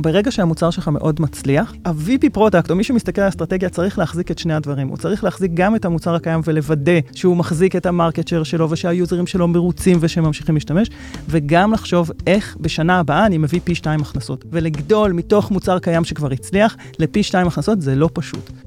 ברגע שהמוצר שלך מאוד מצליח, ה-VP product, או מי שמסתכל על האסטרטגיה, צריך להחזיק את שני הדברים. הוא צריך להחזיק גם את המוצר הקיים ולוודא שהוא מחזיק את ה market share שלו ושה userים שלו מרוצים ושהם ממשיכים להשתמש, וגם לחשוב איך בשנה הבאה אני מביא פי שתיים הכנסות. ולגדול מתוך מוצר קיים שכבר הצליח לפי שתיים הכנסות זה לא פשוט.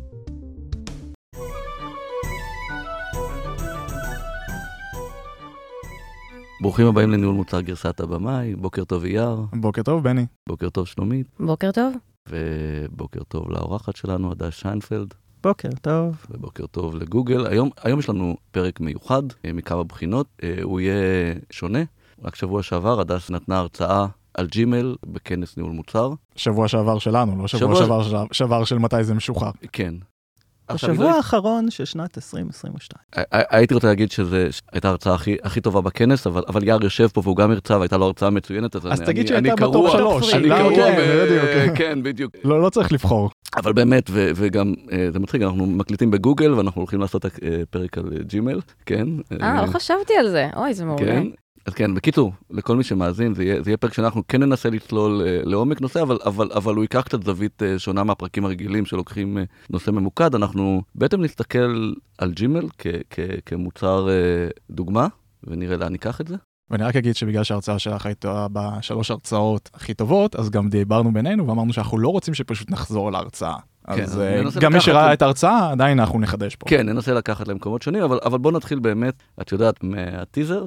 ברוכים הבאים לניהול מוצר גרסת הבמאי, בוקר טוב יאיר, בוקר טוב, בני. בוקר טוב שלומית, בוקר טוב. ובוקר טוב לאורחת שלנו, הדס שיינפלד, בוקר טוב. ובוקר טוב לגוגל. היום, היום יש לנו פרק מיוחד אה, מכמה בחינות, אה, הוא יהיה שונה. רק שבוע שעבר הדס נתנה הרצאה על ג'ימייל בכנס ניהול מוצר. שבוע שעבר שלנו, לא שבוע שבוע- שעבר של- שעבר של מתי זה משוחרר. כן. השבוע בגלל- האחרון של שנת 2022. הי- הייתי רוצה להגיד שזו הייתה ההרצאה הכי, הכי טובה בכנס, אבל, אבל יאר יושב פה והוא גם הרצה והייתה לו הרצאה מצוינת, אז, אז אני, תגיד אני, שהייתה קרוע, שלוש. אני למה? קרוע, כן, בדיוק. כן, בדיוק. לא, לא צריך לבחור. אבל באמת, ו- וגם, אה, זה מצחיק, אנחנו מקליטים בגוגל ואנחנו הולכים לעשות אה, פרק על אה, ג'ימל, כן? אה, לא חשבתי על זה. אוי, זה מעולה. כן. אז כן, בקיצור, לכל מי שמאזין, זה יהיה, זה יהיה פרק שאנחנו כן ננסה לצלול אה, לעומק נושא, אבל, אבל, אבל הוא ייקח קצת זווית אה, שונה מהפרקים הרגילים שלוקחים אה, נושא ממוקד. אנחנו בעצם נסתכל על ג'ימל כ- כ- כמוצר אה, דוגמה, ונראה לאן ניקח את זה. ואני רק אגיד שבגלל שההרצאה שלך הייתה בשלוש הרצאות הכי טובות, אז גם דיברנו בינינו ואמרנו שאנחנו לא רוצים שפשוט נחזור להרצאה. כן, אז אה, גם מי שראה את- ההרצאה, עדיין אנחנו נחדש פה. כן, ננסה לקחת למקומות שונים, אבל, אבל בוא נתחיל באמת, את יודעת, מהטיזר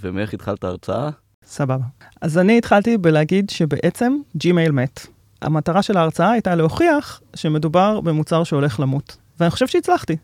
ומאיך התחלת ההרצאה. סבבה. אז אני התחלתי בלהגיד שבעצם ג'ימייל מת. המטרה של ההרצאה הייתה להוכיח שמדובר במוצר שהולך למות. ואני חושב שהצלחתי.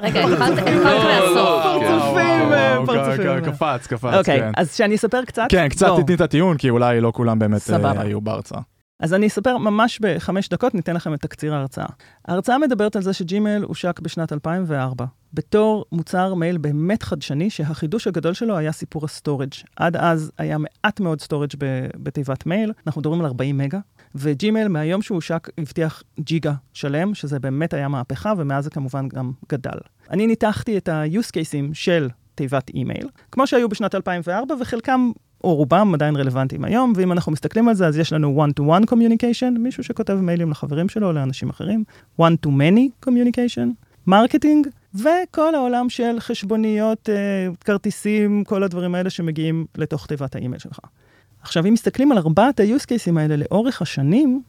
רגע, התחלת לא, מהסוף. לא, פרצופים, פרצופים. קפץ, קפץ, אוקיי, כן. אז שאני אספר קצת? כן, קצת בוא. תתני את הטיעון, כי אולי לא כולם באמת אה. היו בהרצאה. אז אני אספר ממש בחמש דקות, ניתן לכם את תקציר ההרצאה. ההרצאה מדברת על זה שג'ימייל הושק בשנת 2004, בתור מוצר מייל באמת חדשני, שהחידוש הגדול שלו היה סיפור ה storage. עד אז היה מעט מאוד storage בתיבת מייל, אנחנו מדברים על 40 מגה, וג'ימייל מהיום שהוא הושק הבטיח ג'יגה שלם, שזה באמת היה מהפכה, ומאז זה כמובן גם גדל. אני ניתחתי את ה-use cases של תיבת אימייל, כמו שהיו בשנת 2004, וחלקם או רובם עדיין רלוונטיים היום, ואם אנחנו מסתכלים על זה, אז יש לנו one-to-one communication, מישהו שכותב מיילים לחברים שלו או לאנשים אחרים, one-to-many communication, marketing, וכל העולם של חשבוניות, אה, כרטיסים, כל הדברים האלה שמגיעים לתוך תיבת האימייל שלך. עכשיו, אם מסתכלים על ארבעת ה-use cases האלה לאורך השנים,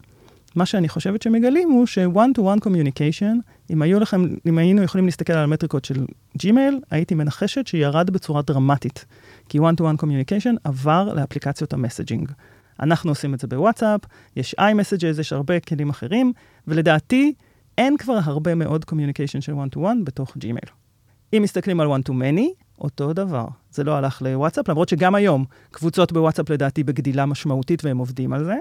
מה שאני חושבת שמגלים הוא ש-one-to-one communication, אם, היו לכם, אם היינו יכולים להסתכל על המטריקות של ג'ימייל, הייתי מנחשת שירד בצורה דרמטית. כי one-to-one communication עבר לאפליקציות ה messaging. אנחנו עושים את זה בוואטסאפ, יש iMessages, יש הרבה כלים אחרים, ולדעתי אין כבר הרבה מאוד communication של one-to-one בתוך ג'ימייל. אם מסתכלים על one-to-many, אותו דבר. זה לא הלך לוואטסאפ, למרות שגם היום קבוצות בוואטסאפ לדעתי בגדילה משמעותית והם עובדים על זה.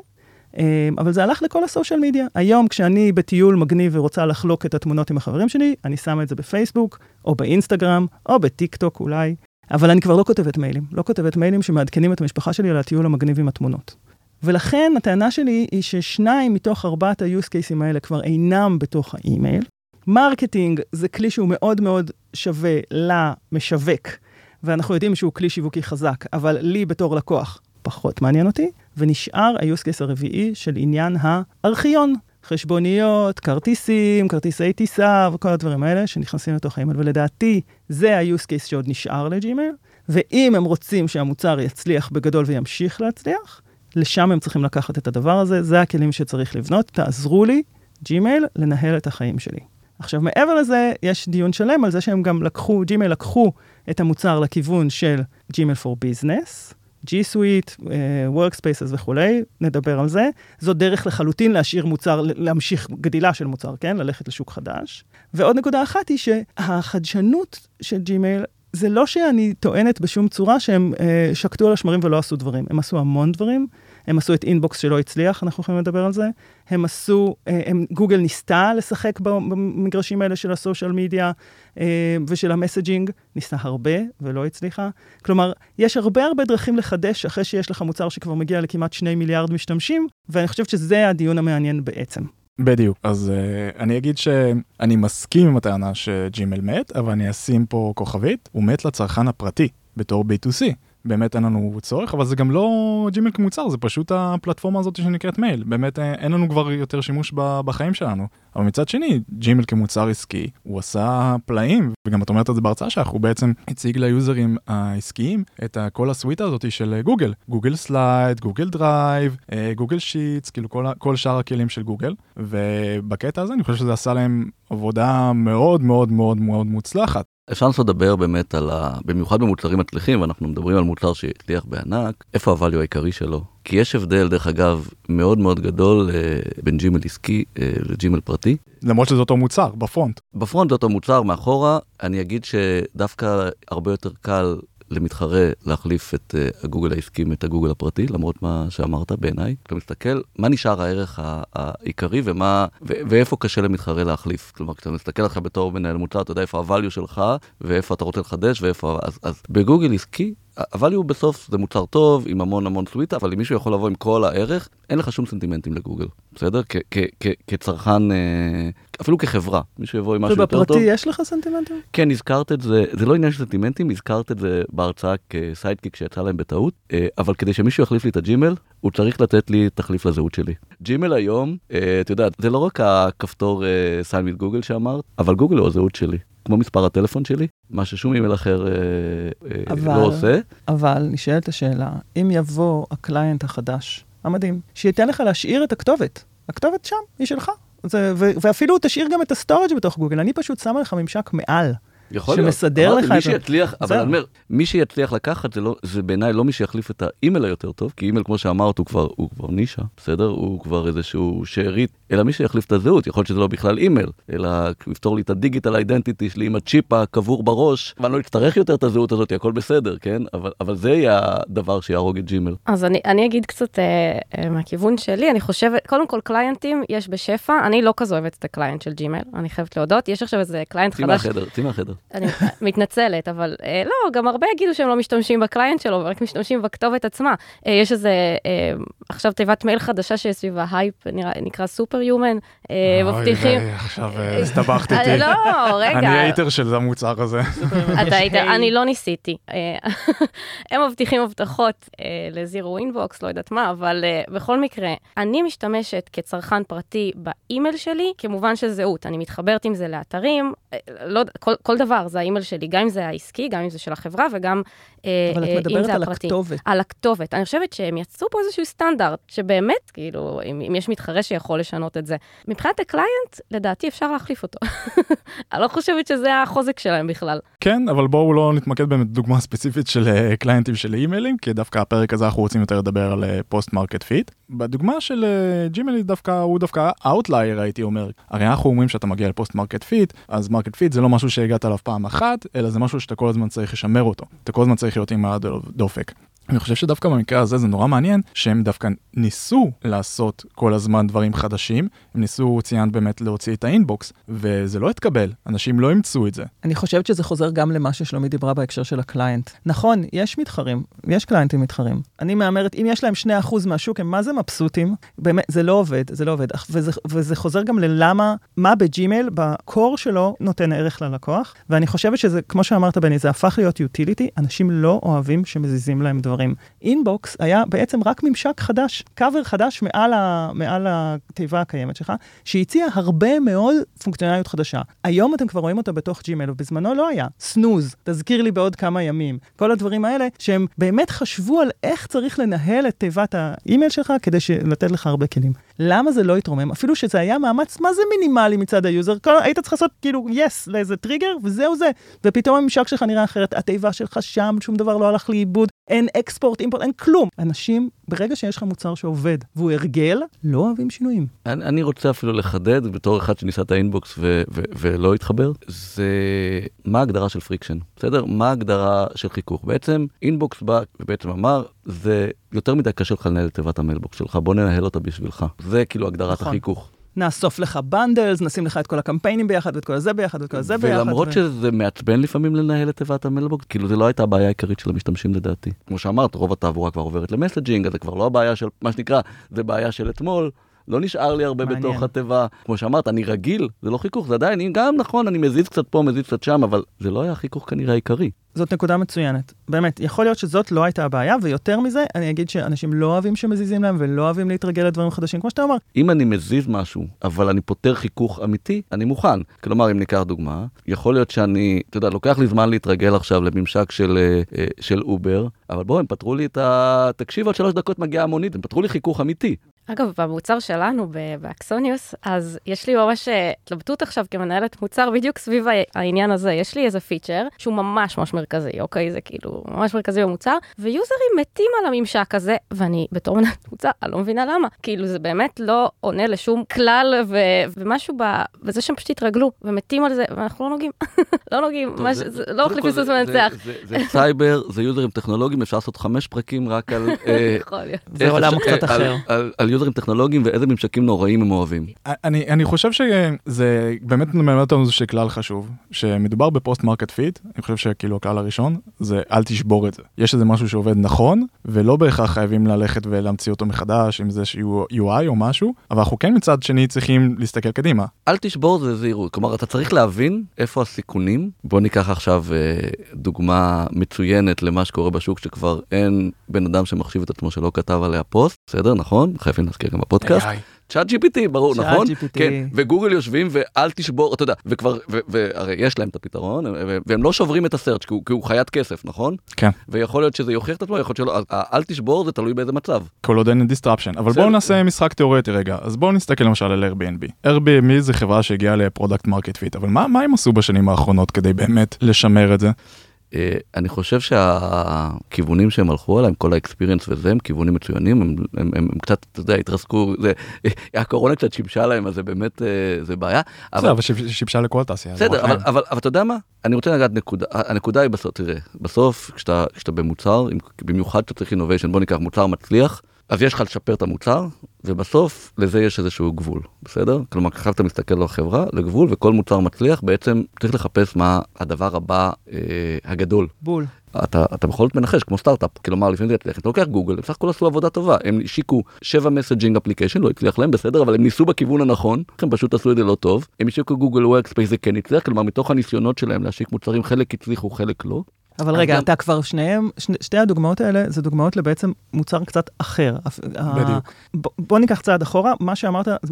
אמ, אבל זה הלך לכל ה social media. היום כשאני בטיול מגניב ורוצה לחלוק את התמונות עם החברים שלי, אני שמה את זה בפייסבוק, או באינסטגרם, או בטיק טוק אולי. אבל אני כבר לא כותבת מיילים. לא כותבת מיילים שמעדכנים את המשפחה שלי על הטיול המגניב עם התמונות. ולכן הטענה שלי היא ששניים מתוך ארבעת ה-use cases האלה כבר אינם בתוך האימייל. marketing זה כלי שהוא מאוד מאוד שווה למשווק, ואנחנו יודעים שהוא כלי שיווקי חזק, אבל לי בתור לקוח פחות מעניין אותי, ונשאר ה-use case הרביעי של עניין הארכיון. חשבוניות, כרטיסים, כרטיסי טיסה וכל הדברים האלה שנכנסים לתוך האימייל, ולדעתי זה ה-use case שעוד נשאר לג'ימייל, ואם הם רוצים שהמוצר יצליח בגדול וימשיך להצליח, לשם הם צריכים לקחת את הדבר הזה, זה הכלים שצריך לבנות, תעזרו לי, ג'ימייל, לנהל את החיים שלי. עכשיו, מעבר לזה, יש דיון שלם על זה שהם גם לקחו, ג'ימייל לקחו את המוצר לכיוון של ג'ימייל for Business, G Suite, אה, Workspaces וכולי, נדבר על זה. זו דרך לחלוטין להשאיר מוצר, להמשיך גדילה של מוצר, כן? ללכת לשוק חדש. ועוד נקודה אחת היא שהחדשנות של ג'ימייל, זה לא שאני טוענת בשום צורה שהם אה, שקטו על השמרים ולא עשו דברים. הם עשו המון דברים. הם עשו את אינבוקס שלא הצליח, אנחנו יכולים לדבר על זה. הם עשו, אה, הם, גוגל ניסתה לשחק במגרשים האלה של הסושיאל מדיה אה, ושל המסג'ינג, ניסתה הרבה ולא הצליחה. כלומר, יש הרבה הרבה דרכים לחדש אחרי שיש לך מוצר שכבר מגיע לכמעט שני מיליארד משתמשים, ואני חושבת שזה הדיון המעניין בעצם. בדיוק. אז uh, אני אגיד שאני מסכים עם הטענה שג'ימל מת, אבל אני אשים פה כוכבית, הוא מת לצרכן הפרטי, בתור B2C. באמת אין לנו צורך, אבל זה גם לא ג'ימל כמוצר, זה פשוט הפלטפורמה הזאת שנקראת מייל. באמת אה, אין לנו כבר יותר שימוש בחיים שלנו. אבל מצד שני, ג'ימל כמוצר עסקי, הוא עשה פלאים, וגם את אומרת את זה בהרצאה שלך, הוא בעצם הציג ליוזרים העסקיים את כל הסוויטה הזאת של גוגל. גוגל סלייד, גוגל דרייב, גוגל שיטס, כאילו כל, כל שאר הכלים של גוגל, ובקטע הזה אני חושב שזה עשה להם עבודה מאוד מאוד מאוד מאוד מוצלחת. אפשר לנסות לדבר באמת על ה... במיוחד במוצרים מצליחים, ואנחנו מדברים על מוצר שהצליח בענק, איפה ה value העיקרי שלו? כי יש הבדל, דרך אגב, מאוד מאוד גדול אה, בין ג'ימל עסקי אה, לג'ימל פרטי. למרות שזה אותו מוצר, בפרונט. בפרונט זה אותו מוצר, מאחורה, אני אגיד שדווקא הרבה יותר קל למתחרה להחליף את uh, הגוגל העסקי את הגוגל הפרטי, למרות מה שאמרת בעיניי. אתה מסתכל, מה נשאר הערך העיקרי ומה, ו- ואיפה קשה למתחרה להחליף. כלומר, כשאתה מסתכל עליך בתור מנהל מוצר, אתה יודע איפה הvalue שלך, ואיפה אתה רוצה לחדש, ואיפה... אז, אז בגוגל עסקי, אבל הוא בסוף זה מוצר טוב עם המון המון סוויטה, אבל אם מישהו יכול לבוא עם כל הערך, אין לך שום סנטימנטים לגוגל, בסדר? כצרכן, אה, אפילו כחברה, מישהו יבוא עם משהו יותר טוב. ובפרטי יש לך סנטימנטים? כן, הזכרת את זה, זה לא עניין של סנטימנטים, הזכרת את זה בהרצאה כ sidekick שיצא להם בטעות, אה, אבל כדי שמישהו יחליף לי את הג'ימל, הוא צריך לתת לי תחליף לזהות שלי. ג'ימל היום, אה, אתה יודע, זה לא רק הכפתור sign with גוגל שאמרת, אבל גוגל הוא הזהות שלי. כמו מספר הטלפון שלי, מה ששום אימייל אחר אה, אה, אבל, לא עושה. אבל נשאלת השאלה, אם יבוא ה client החדש, המדהים, שייתן לך להשאיר את הכתובת, הכתובת שם, היא שלך. זה, ו, ואפילו תשאיר גם את ה storage בתוך גוגל, אני פשוט שמה לך ממשק מעל. יכול להיות. שמסדר לך את זה. מי שיצליח, אבל אני אומר, מי שיצליח לקחת זה, לא, זה בעיניי לא מי שיחליף את האימייל היותר טוב, כי אימייל כמו שאמרת הוא כבר, הוא כבר נישה, בסדר? הוא כבר איזשהו שארית, אלא מי שיחליף את הזהות, יכול להיות שזה לא בכלל אימייל, אלא לפתור לי את ה digital identity שלי עם הצ'יפ הקבור בראש, ואני לא אצטרך יותר את הזהות הזאת, הכל בסדר, כן? אבל, אבל זה יהיה הדבר שיהרוג את ג'ימייל. אז אני, אני אגיד קצת אה, אה, מהכיוון שלי, אני חושבת, קודם כל קליינטים יש בשפע, אני לא כזו אוהבת את ה client של ג'ימייל, אני חייבת להודות, יש עכשיו איזה client חדש. מהחדר, צאי מהחדר. אני מתנצלת, אבל אה, לא, גם הרבה יגידו שהם לא משתמשים ב client שלו, ורק משתמשים בכתובת עצמה. אה, יש איזה, אה, עכשיו תיבת מייל חדשה שיש סביבה הייפ, נקרא Superhuman, מבטיחים... אוי, עכשיו הסתבכת איתי. לא, רגע. אני hater של המוצר הזה. אתה hater, אני לא ניסיתי. הם מבטיחים הבטחות ל zero inbox, לא יודעת מה, אבל בכל מקרה, אני משתמשת כצרכן פרטי באימייל שלי, במובן של זהות. אני מתחברת עם זה לאתרים, לא, כל, כל דבר, זה האימייל שלי, גם אם זה העסקי, גם אם זה של החברה וגם אה, אבל את אה, מדברת על הכתובת. על הכתובת. אני חושבת שהם יצרו פה איזשהו סטנדרט, שבאמת, כאילו, אם, אם יש מתחרה שיכול לשנות את זה. מבחינת ה client, לדעתי אפשר להחליף אותו. אני לא חושבת שזה החוזק שלהם בכלל. כן, אבל בואו לא נתמקד באמת בדוגמה ספציפית של אה, קליינטים של אימיילים, כי דווקא הפרק הזה אנחנו רוצים יותר לדבר על post market fit. בדוגמה של אה, ג'ימייל דווקא, הוא דווקא outlier הייתי אומר. הרי אנחנו אומרים שאתה מגיע ל post market fit, אז market fit זה לא משהו שהגעת אליו פעם אחת, אלא זה משהו שאתה כל הזמן צריך לשמר אותו. אתה כל הזמן צריך להיות עם הדופק. אני חושב שדווקא במקרה הזה זה נורא מעניין שהם דווקא ניסו לעשות כל הזמן דברים חדשים, הם ניסו, ציינת באמת להוציא את האינבוקס, וזה לא התקבל, אנשים לא אימצו את זה. אני חושבת שזה חוזר גם למה ששלומי דיברה בהקשר של ה client. נכון, יש מתחרים, יש קליינטים מתחרים. אני מהמרת, אם יש להם 2% מהשוק, הם מה זה מבסוטים? באמת, זה לא עובד, זה לא עובד. וזה, וזה חוזר גם ללמה, מה בג'ימייל, ב core שלו, נותן ערך ללקוח, ואני חושבת שזה, כמו שאמרת בני, זה הפך להיות utility, אנשים לא אוהבים שמזיזים להם דברים. דברים. אינבוקס היה בעצם רק ממשק חדש, קאבר חדש מעל, ה, מעל התיבה הקיימת שלך, שהציע הרבה מאוד פונקציונליות חדשה. היום אתם כבר רואים אותה בתוך ג'ימייל, ובזמנו לא היה. snooze, תזכיר לי בעוד כמה ימים. כל הדברים האלה, שהם באמת חשבו על איך צריך לנהל את תיבת האימייל שלך כדי לתת לך הרבה כלים. למה זה לא התרומם? אפילו שזה היה מאמץ, מה זה מינימלי מצד ה user? כל, היית צריך לעשות כאילו yes yes, לאיזה טריגר, וזהו זה. ופתאום הממשק שלך נראה אחרת, התיבה שלך שם, שום דבר לא הלך לאיבוד, אין export, import, אין כלום. אנשים, ברגע שיש לך מוצר שעובד והוא הרגל, לא אוהבים שינויים. אני, אני רוצה אפילו לחדד, בתור אחד שניסה את האינבוקס ו- ו- ולא התחבר, זה מה ההגדרה של friction, בסדר? מה ההגדרה של חיכוך? בעצם אינבוקס בא ובעצם אמר, זה יותר מדי קשה לך לנהל את תיבת ה mailbox שלך, בוא ננהל אותה בשבילך. זה כאילו הגדרת נכון. החיכוך. נאסוף לך bundles, נשים לך את כל הקמפיינים ביחד, ואת כל זה ביחד, ואת כל זה ביחד. ולמרות ו... שזה מעצבן לפעמים לנהל את תיבת ה mailbox, כאילו זה לא הייתה הבעיה העיקרית של המשתמשים לדעתי. כמו שאמרת, רוב התעבורה כבר עוברת ל messaging, אז זה כבר לא הבעיה של, מה שנקרא, זה בעיה של אתמול. לא נשאר לי הרבה מעניין. בתוך התיבה. כמו שאמרת, אני רגיל, זה לא חיכוך, זה עדיין, גם נכון, אני מזיז קצת פה, מזיז קצת שם, אבל זה לא היה החיכוך כנראה העיקרי. זאת נקודה מצוינת. באמת, יכול להיות שזאת לא הייתה הבעיה, ויותר מזה, אני אגיד שאנשים לא אוהבים שמזיזים להם ולא אוהבים להתרגל לדברים חדשים, כמו שאתה אומר. אם אני מזיז משהו, אבל אני פותר חיכוך אמיתי, אני מוכן. כלומר, אם ניקח דוגמה, יכול להיות שאני, אתה יודע, לוקח לי זמן להתרגל עכשיו לממשק של, אה, אה, של אובר, אבל בואו, הם פתרו לי את ה... תקשיב, עוד שלוש דקות מגיעה המונית, הם פתרו לי חיכוך אמיתי. אגב, במוצר שלנו, ב- באקסוניוס, אז יש לי ממש אה, התלבטות עכשיו כמנהלת מוצר בדיוק סביב העניין הזה. יש לי איזה פיצ'ר שהוא ממש ממש מרכזי, אוקיי? זה כאילו ממש מרכזי במוצר, ו users מתים על הממשק הזה, ואני בתור מנהלת מוצר, אני לא מבינה למה. כאילו, זה באמת לא עונה לשום כלל, ו- ומשהו ב... וזה שהם פשוט התרגלו, ומתים על זה, ואנחנו לא נוגעים. לא נוגעים, טוב, מה זה- זה- לא פיסוס זה- מנצח. זה- זה זה סייבר, זה users טכנולוגיים, אפשר לעשות חמש פרקים רק על... אה, יכול להיות. זה עולם קצת על- אחר. על- על users טכנולוגיים ואיזה ממשקים נוראים הם אוהבים. אני, אני חושב שזה באמת מלמד אותנו איזשהו כלל חשוב, שמדובר בפוסט market fit, אני חושב שכאילו הכלל הראשון, זה אל תשבור את זה. יש איזה משהו שעובד נכון, ולא בהכרח חייבים ללכת ולהמציא אותו מחדש, אם זה UI או משהו, אבל אנחנו כן מצד שני צריכים להסתכל קדימה. אל תשבור זה זהירות, כלומר אתה צריך להבין איפה הסיכונים. בוא ניקח עכשיו אה, דוגמה מצוינת למה שקורה בשוק שכבר אין בן אדם שמחשיב את עצמו שלא כתב עליה פוסט, בסדר נכון? חייבים להזכיר גם בפודקאסט. ChatGPT ברור ChatGPT נכון?. כן, וגוגל יושבים ואל תשבור, אתה יודע, וכבר, ו- והרי יש להם את הפתרון, ו- והם לא שוברים את ה search כי הוא- כי הוא חיית כסף, נכון? כן. ויכול להיות שזה יוכיח את עצמו, יכול להיות שלא, אל תשבור זה תלוי באיזה מצב. כל עוד אין disruption. אבל. בואו נעשה משחק תיאורטי רגע. אז בואו נסתכל למשל על Airbnb. Airbnb זה חברה שהגיעה ל product market fit, אבל מה, מה הם עשו בשנים האחרונות כדי באמת לשמר את זה? אה, אני חושב שהכיוונים שהם הלכו עליהם, כל ה experience וזה, הם כיוונים מצוינים, הם, הם, הם, הם קצת, אתה יודע, התרסקו, זה, הקורונה קצת שיבשה להם, אז זה באמת, אה, זה בעיה. בסדר, אבל שיב- שיבשה לכל תעשייה. זה בסדר, אבל, להם. אבל, אבל אתה יודע מה? אני רוצה לגעת נקודה, הנקודה היא בסוף, תראה, בסוף כשאתה, כשאתה במוצר, במיוחד כשאתה צריך innovation, בוא ניקח מוצר מצליח, אז יש לך לשפר את המוצר, ובסוף לזה יש איזשהו גבול, בסדר? כלומר, עכשיו אתה מסתכל על החברה, לגבול, וכל מוצר מצליח, בעצם צריך לחפש מה הדבר הבא אה, הגדול. בול. אתה, אתה בכל זאת מנחש כמו סטארט-אפ כלומר לפעמים זה יצליח אתה לוקח גוגל הם בסך הכל עשו עבודה טובה הם השיקו 7 messaging application לא הצליח להם בסדר אבל הם ניסו בכיוון הנכון הם פשוט עשו את זה לא טוב הם השיקו גוגל וורקספייס זה כן הצליח כלומר מתוך הניסיונות שלהם להשיק מוצרים חלק הצליחו חלק לא. אבל רגע, גם- אתה כבר שניהם, שני, שתי הדוגמאות האלה זה דוגמאות לבעצם מוצר קצת אחר. בדיוק. בוא, בוא ניקח צעד אחורה, מה שאמרת, 100%.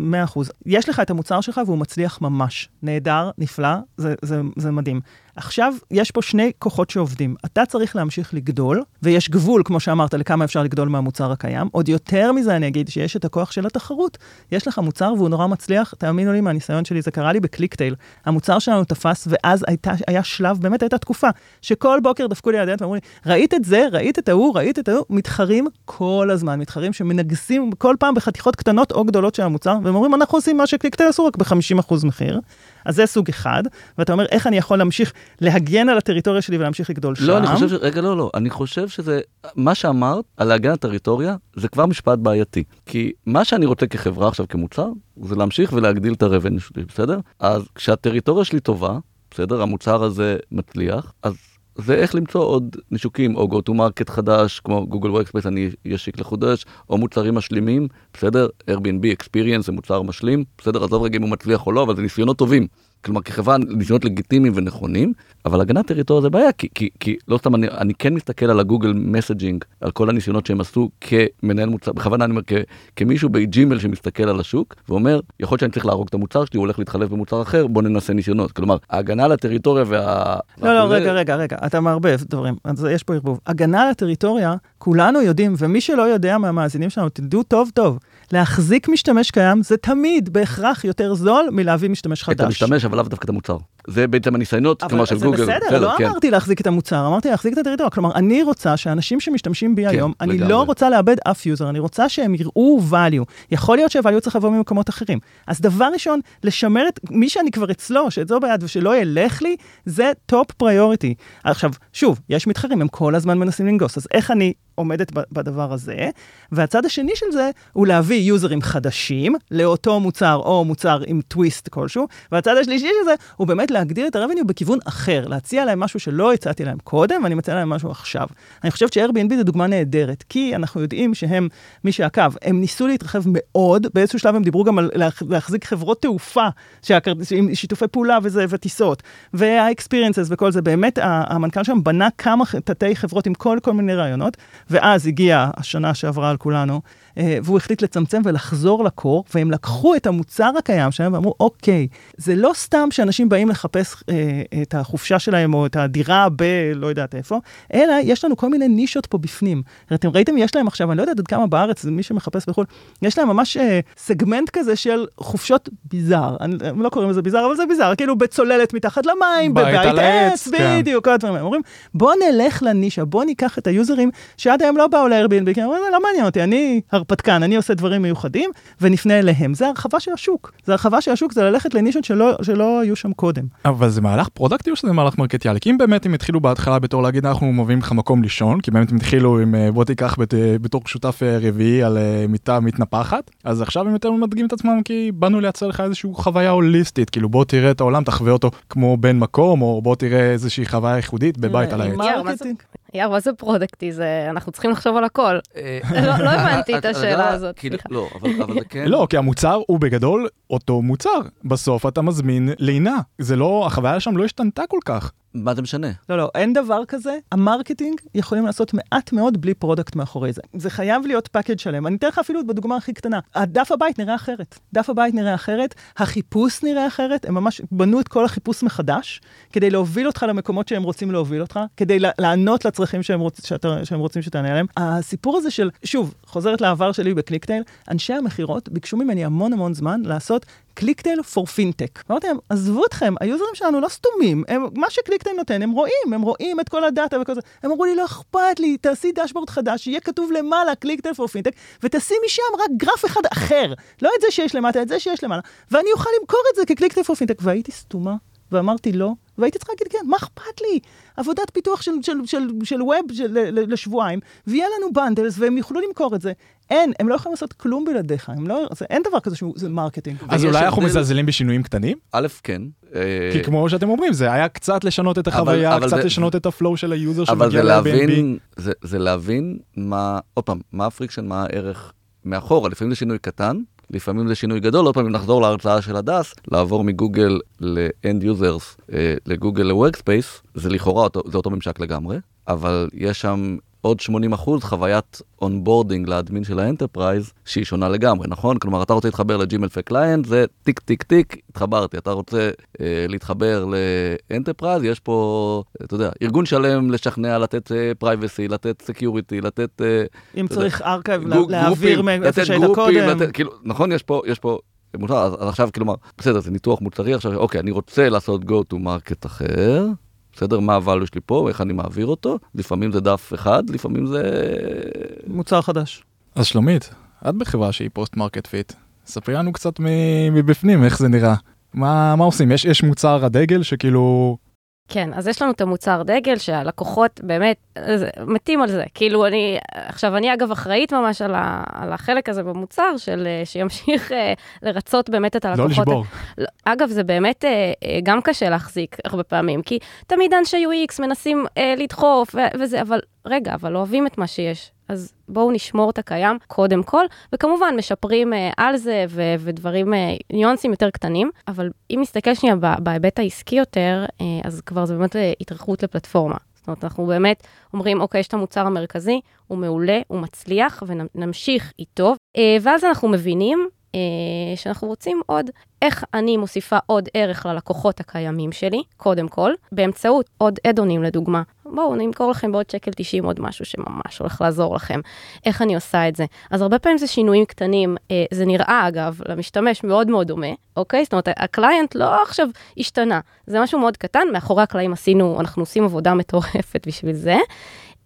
יש לך את המוצר שלך והוא מצליח ממש. נהדר, נפלא, זה, זה, זה מדהים. עכשיו, יש פה שני כוחות שעובדים. אתה צריך להמשיך לגדול, ויש גבול, כמו שאמרת, לכמה אפשר לגדול מהמוצר הקיים. עוד יותר מזה, אני אגיד שיש את הכוח של התחרות. יש לך מוצר והוא נורא מצליח, תאמינו לי, מהניסיון שלי, זה קרה לי בקליקטייל. המוצר שלנו תפס, ואז הייתה, היה שלב, באמת הייתה תקופה, שכל בוקר דפקו לי על הדלת ואמרו לי, ראית את זה, ראית את ההוא, ראית את ההוא, מתחרים כל הזמן, מתחרים שמנגסים כל פעם בחתיכות קטנות או גדולות של המוצר, והם אומרים, אנחנו עושים מה שקליקטייל עשו רק ב-50% מחיר. אז זה סוג אחד, ואתה אומר, איך אני יכול להמשיך להגן על הטריטוריה שלי ולהמשיך לגדול שם? לא אני חושב ש... רגע לא לא אני חושב שזה מה שאמרת על להגן על טריטוריה זה כבר משפט בעייתי כי מה שאני רוצה כחברה עכשיו כמוצר זה להמשיך ולהגדיל את ה revenue שלי בסדר אז כשהטריטוריה שלי טובה בסדר המוצר הזה מצליח אז. זה איך למצוא עוד ניש שווקים או go to market חדש כמו גוגל וורקספייס אני אשיק חדש או מוצרים משלימים בסדר? Airbnb experience זה מוצר משלים בסדר? עזוב רגע אם הוא מצליח או לא אבל זה ניסיונות טובים כלומר כחברה ניסיונות לגיטימיים ונכונים אבל הגנת טריטוריה זה בעיה כי, כי, כי לא סתם אני, אני כן מסתכל על הגוגל messaging על כל הניסיונות שהם עשו כמנהל מוצר בכוונה אני אומר כ, כמישהו בג'ימייל שמסתכל על השוק ואומר יכול להיות שאני צריך להרוג את המוצר שלי הוא הולך להתחלף במוצר אחר בוא ננסה ניסיונות כלומר ההגנה על הטריטוריה וה... לא, לא, רגע, רגע, רגע, אתה מערבב דברים, אז יש פה ערבוב. הגנה על הטריטוריה, כולנו יודעים, ומי שלא יודע מהמאזינים שלנו, תדעו טוב טוב, להחזיק משתמש קיים זה תמיד בהכרח יותר זול מלהביא משתמש את חדש. המשתמש אבל לאו דווקא את המוצר זה בעצם הניסיונות אבל כלומר של זה גוגל בסדר, לא כן. אמרתי להחזיק את המוצר, אמרתי להחזיק את הטריטוריה. כלומר, אני רוצה שאנשים שמשתמשים בי כן, היום, אני לגמרי. לא רוצה לאבד אף user, אני רוצה שהם יראו value. יכול להיות שה-value צריך לבוא ממקומות אחרים. אז דבר ראשון, לשמר את מי שאני כבר אצלו, שאצלו ביד ושלא ילך לי, זה top priority. עכשיו, שוב, יש מתחרים, הם כל הזמן מנסים לנגוס, אז איך אני עומדת בדבר הזה? והצד השני של זה הוא להביא users חדשים לאותו מוצר או מוצר עם טוויסט כלשהו, והצד השלישי של זה הוא באמת להגדיל את ה revenue בכיוון אחר, להציע להם משהו שלא הצעתי להם קודם, ואני מציע להם משהו עכשיו. אני חושבת ש-Airbnb זו דוגמה נהדרת, כי אנחנו יודעים שהם, מי שעקב, הם ניסו להתרחב מאוד, באיזשהו שלב הם דיברו גם על להחזיק חברות תעופה, עם שיתופי פעולה וזה, וטיסות, וה-experiences וכל זה, באמת המנכ"ל שם בנה כמה תתי חברות עם כל כל מיני רעיונות, ואז הגיעה השנה שעברה על כולנו, והוא החליט לצמצם ולחזור לקור, והם לקחו את המוצר הקיים שלהם ואמרו, אוקיי, זה לא סתם שאנשים באים לחפש אה, את החופשה שלהם או את הדירה ב... לא יודעת איפה, אלא יש לנו כל מיני נישות פה בפנים. אתם ראיתם, יש להם עכשיו, אני לא יודעת עד כמה בארץ, מי שמחפש בחו"ל, יש להם ממש אה, סגמנט כזה של חופשות ביזאר. הם לא קוראים לזה ביזאר, אבל זה ביזאר, כאילו בצוללת מתחת למים, בבית עץ, כן. בדיוק, כל הדברים האלה. אומרים, בוא נלך לנישה, בוא ניקח את היוזרים שעד היום לא באו ל-Airbnb, כי הם אומרים, לא מעניין אותי, אני הרפתקן, אני עושה דברים מיוחדים, ונפנה אליהם. זה הרחבה של השוק. זה הרחבה של השוק, זה ללכת לנישות שלא, שלא היו שם קודם. אבל זה מהלך פרודקטי או שזה מהלך מרקטיאלי? כי אם באמת הם התחילו בהתחלה בתור להגיד אנחנו מביאים לך מקום לישון, כי באמת הם התחילו עם אה, בוא תיקח בת, אה, בתור שותף אה, רביעי על מיטה מתנפחת, אז עכשיו הם יותר מדגים את עצמם כי באנו לייצר לך איזושהי חוויה הוליסטית, כאילו בוא תראה את העולם, תחווה אותו כמו בן מקום, או בוא תראה איזושהי חוויה ייחודית בבית על העץ. יאר, מה זה פרודקטי? זה, אנחנו צריכים לחשוב על הכל. לא, לא הבנתי את השאלה הזאת, כאילו, לא, אבל זה כן... לא, כי המוצר הוא בגדול אותו מוצר. בסוף אתה מזמין לינה. זה לא, החוויה שם לא השתנתה כל כך. מה זה משנה? לא, לא, אין דבר כזה. ה marketing יכולים לעשות מעט מאוד בלי product מאחורי זה. זה חייב להיות package שלם. אני אתן לך אפילו בדוגמה הכי קטנה. הדף הבית נראה אחרת. דף הבית נראה אחרת, החיפוש נראה אחרת, הם ממש בנו את כל החיפוש מחדש, כדי להוביל אותך למקומות שהם רוצים להוביל אותך, כדי לענות לצרכים שהם, רוצ, שאתה, שהם רוצים שתענה להם. הסיפור הזה של, שוב, חוזרת לעבר שלי ב ClickTale, אנשי המכירות ביקשו ממני המון המון זמן לעשות ClickTale for fintech. אמרתי להם, עזבו אתכם, היוזרים שלנו לא סתומים, הם, מה ש ClickTale נותן, הם רואים, הם רואים את כל הדאטה וכל זה. הם אמרו לי, לא אכפת לי, תעשי dashboard חדש, שיהיה כתוב למעלה ClickTale for fintech, ותשימי שם רק גרף אחד אחר, לא את זה שיש למטה, את זה שיש למעלה, ואני אוכל למכור את זה כ ClickTale for fintech. והייתי סתומה, ואמרתי לא, והייתי צריכה להגיד כן, מה אכפת לי? עבודת פיתוח של, של, של, של web של, לשבועיים, ויהיה לנו bundles, והם יוכלו למכור את זה. אין, הם לא יכולים לעשות כלום בלעדיך, לא, זה, אין דבר כזה שזה marketing. אז אולי אנחנו מזלזלים בשינויים קטנים? א', כן. אה, כי כמו שאתם אומרים, זה היה קצת לשנות את החוויה, אבל, אבל קצת זה, לשנות את ה flow של ה user שמגיע ל-Airbnb. זה, זה להבין מה, עוד פעם, מה ה friction, מה הערך מאחורה, לפעמים זה שינוי קטן, לפעמים זה שינוי גדול, עוד פעם אם נחזור להרצאה של הדס, לעבור מגוגל ל-end users לגוגל ל-workspace, זה לכאורה אותו, זה אותו ממשק לגמרי, אבל יש שם עוד 80 אחוז חוויית onboarding ל admin של ה enterprise שהיא שונה לגמרי, נכון? כלומר, אתה רוצה להתחבר לג'ימל כ client, זה טיק טיק טיק, התחברתי. אתה רוצה אה, להתחבר ל enterprise, יש פה, אתה יודע, ארגון שלם לשכנע, לתת privacy, אה, לתת security, לתת... אה, אם צריך archive, להעביר מאיפה שהיית קודם. לתת, כאילו, נכון, יש פה, יש פה יותר, אז, אז עכשיו, כלומר, בסדר, זה ניתוח מוצרי, עכשיו, אוקיי, אני רוצה לעשות go to market אחר. בסדר? מה ה value שלי פה, איך אני מעביר אותו, לפעמים זה דף אחד, לפעמים זה... מוצר חדש. אז שלומית, את בחברה שהיא post market fit, ספרי לנו קצת מבפנים איך זה נראה. מה, מה עושים? יש, יש מוצר הדגל שכאילו כן, אז יש לנו את המוצר דגל שהלקוחות באמת מתים על זה. כאילו אני, עכשיו אני אגב אחראית ממש על, ה, על החלק הזה במוצר, של אה, שימשיך אה, לרצות באמת את הלקוחות. לא לשבור. אגב, זה באמת אה, גם קשה להחזיק הרבה פעמים, כי תמיד אנשי UX מנסים לדחוף וזה, אבל רגע, אבל אוהבים את מה שיש. אז בואו נשמור את הקיים קודם כל, וכמובן משפרים אה, על זה ו- ודברים, אה, ניואנסים יותר קטנים, אבל אם נסתכל שנייה בהיבט העסקי יותר, אה, אז כבר זה באמת אה, התרחבות לפלטפורמה. זאת אומרת, אנחנו באמת אומרים, אוקיי, יש את המוצר המרכזי, הוא מעולה, הוא מצליח, ונמשיך איתו, אה, ואז אנחנו מבינים שאנחנו רוצים עוד איך אני מוסיפה עוד ערך ללקוחות הקיימים שלי, קודם כל, באמצעות עוד אדונים לדוגמה. בואו, אני אמכור לכם בעוד שקל 90 עוד משהו שממש הולך לעזור לכם. איך אני עושה את זה? אז הרבה פעמים זה שינויים קטנים, אה, זה נראה אגב למשתמש מאוד מאוד דומה, אוקיי? זאת אומרת, הקליינט לא עכשיו השתנה, זה משהו מאוד קטן, מאחורי הקלעים עשינו, אנחנו עושים עבודה מטורפת בשביל זה.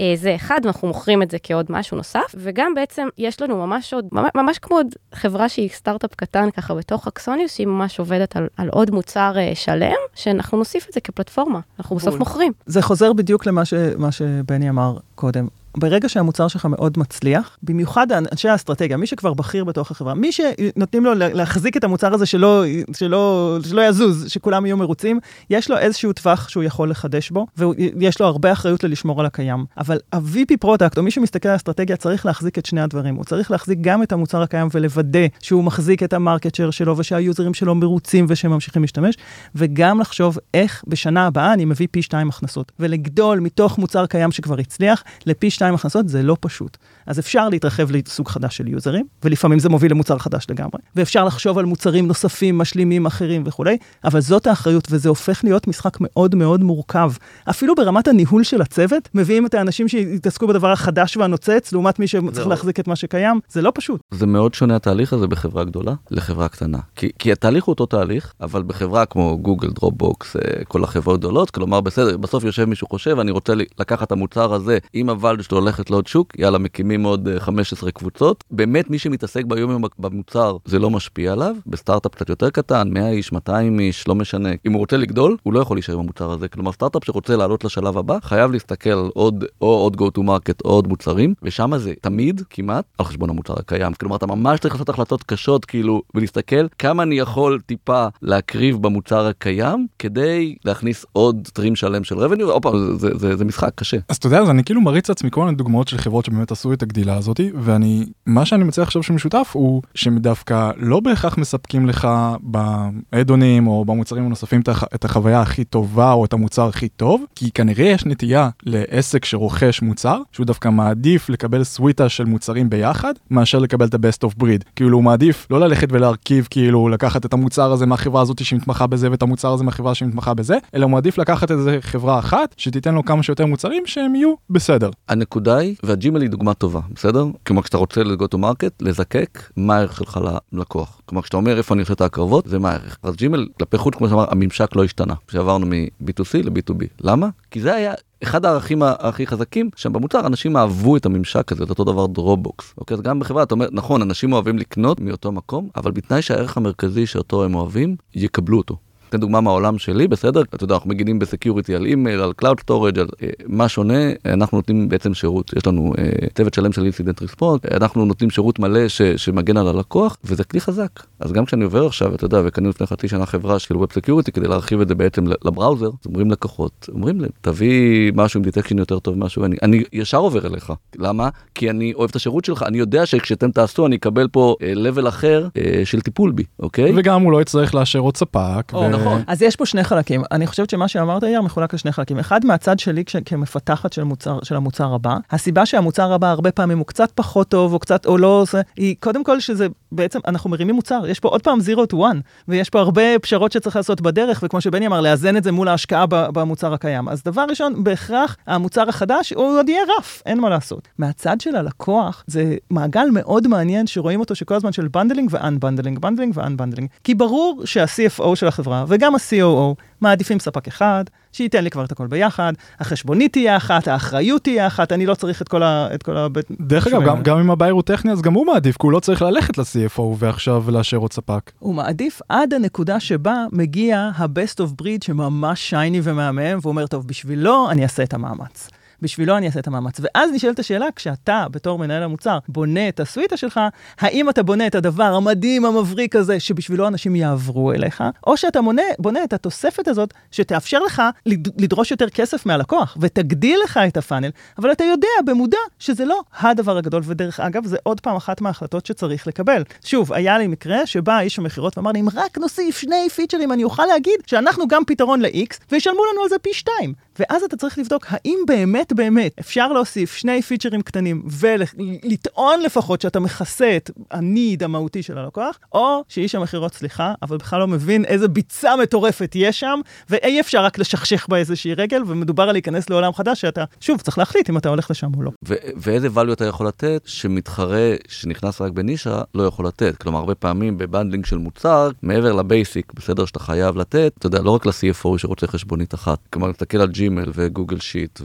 אה, זה אחד, ואנחנו מוכרים את זה כעוד משהו נוסף, וגם בעצם יש לנו ממש עוד, ממש, כמו עוד חברה שהיא סטארט-אפ קטן ככה בתוך אקסוניוס, שהיא ממש עובדת על, על עוד מוצר uh, שלם, שאנחנו נוסיף את זה כפלטפורמה, אנחנו בסוף מוכרים. זה חוזר בדיוק למה ש, שבני אמר קודם, ברגע שהמוצר שלך מאוד מצליח, במיוחד אנשי האסטרטגיה, מי שכבר בכיר בתוך החברה, מי שנותנים לו להחזיק את המוצר הזה שלא, שלא, שלא יזוז, שכולם יהיו מרוצים, יש לו איזשהו טווח שהוא יכול לחדש בו, ויש לו הרבה אחריות ללשמור על הקיים. אבל ה-VP product, או מי שמסתכל על האסטרטגיה, צריך להחזיק את שני הדברים. הוא צריך להחזיק גם את המוצר הקיים ולוודא שהוא מחזיק את ה market share שלו, ושהיוזרים שלו מרוצים ושהם ממשיכים להשתמש, וגם לחשוב איך בשנה הבאה אני מביא פי שתיים הכנסות. ולגדול מתוך מוצר קיים שכבר הצליח, לפי שתיים הכנסות זה לא פשוט. אז אפשר להתרחב לסוג חדש של יוזרים, ולפעמים זה מוביל למוצר חדש לגמרי, ואפשר לחשוב על מוצרים נוספים, משלימים, אחרים וכולי, אבל זאת האחריות, וזה הופך להיות משחק מאוד מאוד מורכב. אפילו ברמת הניהול של הצוות, מביאים את האנשים שיתעסקו בדבר החדש והנוצץ, לעומת מי שצריך להחזיק את מה שקיים, זה לא פשוט. זה מאוד שונה התהליך הזה בחברה גדולה לחברה קטנה. כי, כי התהליך הוא אותו תהליך, אבל בחברה כמו גוגל, דרופבוקס, אה, כל החברות גדולות, כלומר בסדר, בסוף יושב מישהו חושב, אני רוצה לקחת את המוצר הזה עם הוואלד שלו ללכת לעוד שוק, יאללה, מקימים עוד 15 אה, קבוצות. באמת, מי שמתעסק ביום יום במוצר, זה לא משפיע עליו. בסטארט-אפ קצת יותר קטן, 100 איש, 200 איש, לא משנה. אם הוא רוצה לגדול, הוא לא יכול להישאר במוצר הזה. כלומר, סטארט-אפ שרוצה לעלות לשלב הבא, חייב להסתכל עוד, או עוד go to market או עוד מוצרים, ושם זה תמיד, כמעט, על חשבון המוצר הקיים. כלומר, אתה ממש צריך לעשות החלטות קשות, כאילו, ולהסתכל כמה אני יכול טיפה להקריב במוצר הקיים, כדי להכניס עוד טרים שלם של revenue. עוד זה, זה, זה, זה משחק קשה. אז אתה יודע, אז אני כאילו מריץ לעצמי כל מיני דוגמאות של חברות שבאמת עשו את הגדילה הזאת, ואני, מה שאני מציע עכשיו שמשותף הוא שהם דווקא לא בהכרח מספקים לך באדונים או במוצרים הנוספים את החוויה הכי טובה או את המוצר הכי טוב, כי כנראה יש נטייה לעסק שרוכש מוצר, שהוא דווקא מעדיף לקבל סוויטה של מוצרים ביחד, מאשר לקבל את ה-best of breed. כאילו הוא מעדיף לא ללכת ולהרכיב, כאילו לקחת את המוצר הזה מהחברה הזאת שמתמחה בזה ואת המוצר הזה מהחברה שמתמחה בזה, אלא הוא מעדיף לקחת את זה חברה אחת, שתיתן לו כמה שיותר מוצרים שהם יהיו בסדר. הנקודה היא, והג'ימל היא דוגמה טובה, בסדר? כלומר, כשאתה רוצה ל-go to market, לזקק מה הערך שלך ללקוח. כלומר, כשאתה אומר איפה אני עושה את ההקרבות, זה מה הערך. אז ג'ימל, כלפי חוץ, כמו שאמר, הממשק לא השתנה. כשעברנו מ-B2C ל-B2B. למה? כי זה היה אחד הערכים הכי חזקים שם במוצר אנשים אהבו את הממשק הזה את אותו דבר דרופבוקס אוקיי אז גם בחברה אתה אומר נכון אנשים אוהבים לקנות מאותו מקום אבל בתנאי שהערך המרכזי שאותו הם אוהבים יקבלו אותו. אתן דוגמה מהעולם שלי, בסדר? אתה יודע, אנחנו מגינים ב security על אימייל, על cloud storage, על uh, מה שונה, אנחנו נותנים בעצם שירות. יש לנו uh, צוות שלם של incident response, אנחנו נותנים שירות מלא ש, שמגן על הלקוח, וזה כלי חזק. אז גם כשאני עובר עכשיו, אתה יודע, וקנינו לפני חצי שנה חברה של web security כדי להרחיב את זה בעצם ל browser, אז אומרים לקוחות, אומרים להם, תביא משהו עם detection יותר טוב משהו, אני, אני ישר עובר אליך. למה? כי אני אוהב את השירות שלך, אני יודע שכשאתם תעשו אני אקבל פה uh, level אחר uh, של טיפול בי, אוקיי? וגם הוא לא יצטרך לאשר עוד ספק. או, ו... נכון. אז יש פה שני חלקים. אני חושבת שמה שאמרת, יאיר, מחולק לשני חלקים. אחד, מהצד שלי כש, כמפתחת של, מוצר, של המוצר הבא, הסיבה שהמוצר הבא הרבה פעמים הוא קצת פחות טוב, או קצת, או לא עושה, היא קודם כל שזה בעצם, אנחנו מרימים מוצר. יש פה עוד פעם 0 to 1, ויש פה הרבה פשרות שצריך לעשות בדרך, וכמו שבני אמר, לאזן את זה מול ההשקעה במוצר הקיים. אז דבר ראשון, בהכרח, המוצר החדש, הוא עוד יהיה rough, אין מה לעשות. מהצד של הלקוח, זה מעגל מאוד מעניין שרואים אותו שכל הזמן של bundling ו unbundling, bundling ו unbundling. כי ברור שה-CFO של החברה, וגם ה-COO, מעדיפים ספק אחד, שייתן לי כבר את הכל ביחד, החשבונית תהיה אחת, האחריות תהיה אחת, אני לא צריך את כל ה... את כל הבית... דרך אגב, גם, גם אם הבייר הוא טכני, אז גם הוא מעדיף, כי הוא לא צריך ללכת ל-CFO ועכשיו לאשר עוד ספק. הוא מעדיף עד הנקודה שבה מגיע ה-best of breed שממש שייני ומהמם, והוא אומר, טוב, בשבילו אני אעשה את המאמץ. בשבילו אני אעשה את המאמץ. ואז נשאלת השאלה, כשאתה, בתור מנהל המוצר, בונה את הסוויטה שלך, האם אתה בונה את הדבר המדהים, המבריק הזה, שבשבילו אנשים יעברו אליך, או שאתה מונה, בונה את התוספת הזאת, שתאפשר לך לדרוש יותר כסף מהלקוח, ותגדיל לך את הפאנל, אבל אתה יודע במודע שזה לא הדבר הגדול, ודרך אגב, זה עוד פעם אחת מההחלטות שצריך לקבל. שוב, היה לי מקרה שבא איש המכירות ואמר לי, אם רק נוסיף שני פיצ'רים, אני אוכל להגיד שאנחנו גם פתרון ל-X, וישלמו לנו על זה פי שתיים. ואז אתה צריך לבדוק האם באמת באמת אפשר להוסיף שני פיצ'רים קטנים ולטעון לפחות שאתה מכסה את הניד המהותי של הלקוח, או שאיש המכירות, סליחה, אבל בכלל לא מבין איזה ביצה מטורפת יש שם, ואי אפשר רק לשכשך בה איזושהי רגל, ומדובר על להיכנס לעולם חדש שאתה, שוב, צריך להחליט אם אתה הולך לשם או לא. ואיזה value אתה יכול לתת שמתחרה שנכנס רק בנישה לא יכול לתת. כלומר, הרבה פעמים ב bundling של מוצר, מעבר ל basic, בסדר שאתה חייב לתת, אתה יודע, לא רק ל-CFO שרוצה חשבונית אחת. כלומר, תסתכל על ג'ימל ו Google Sheet,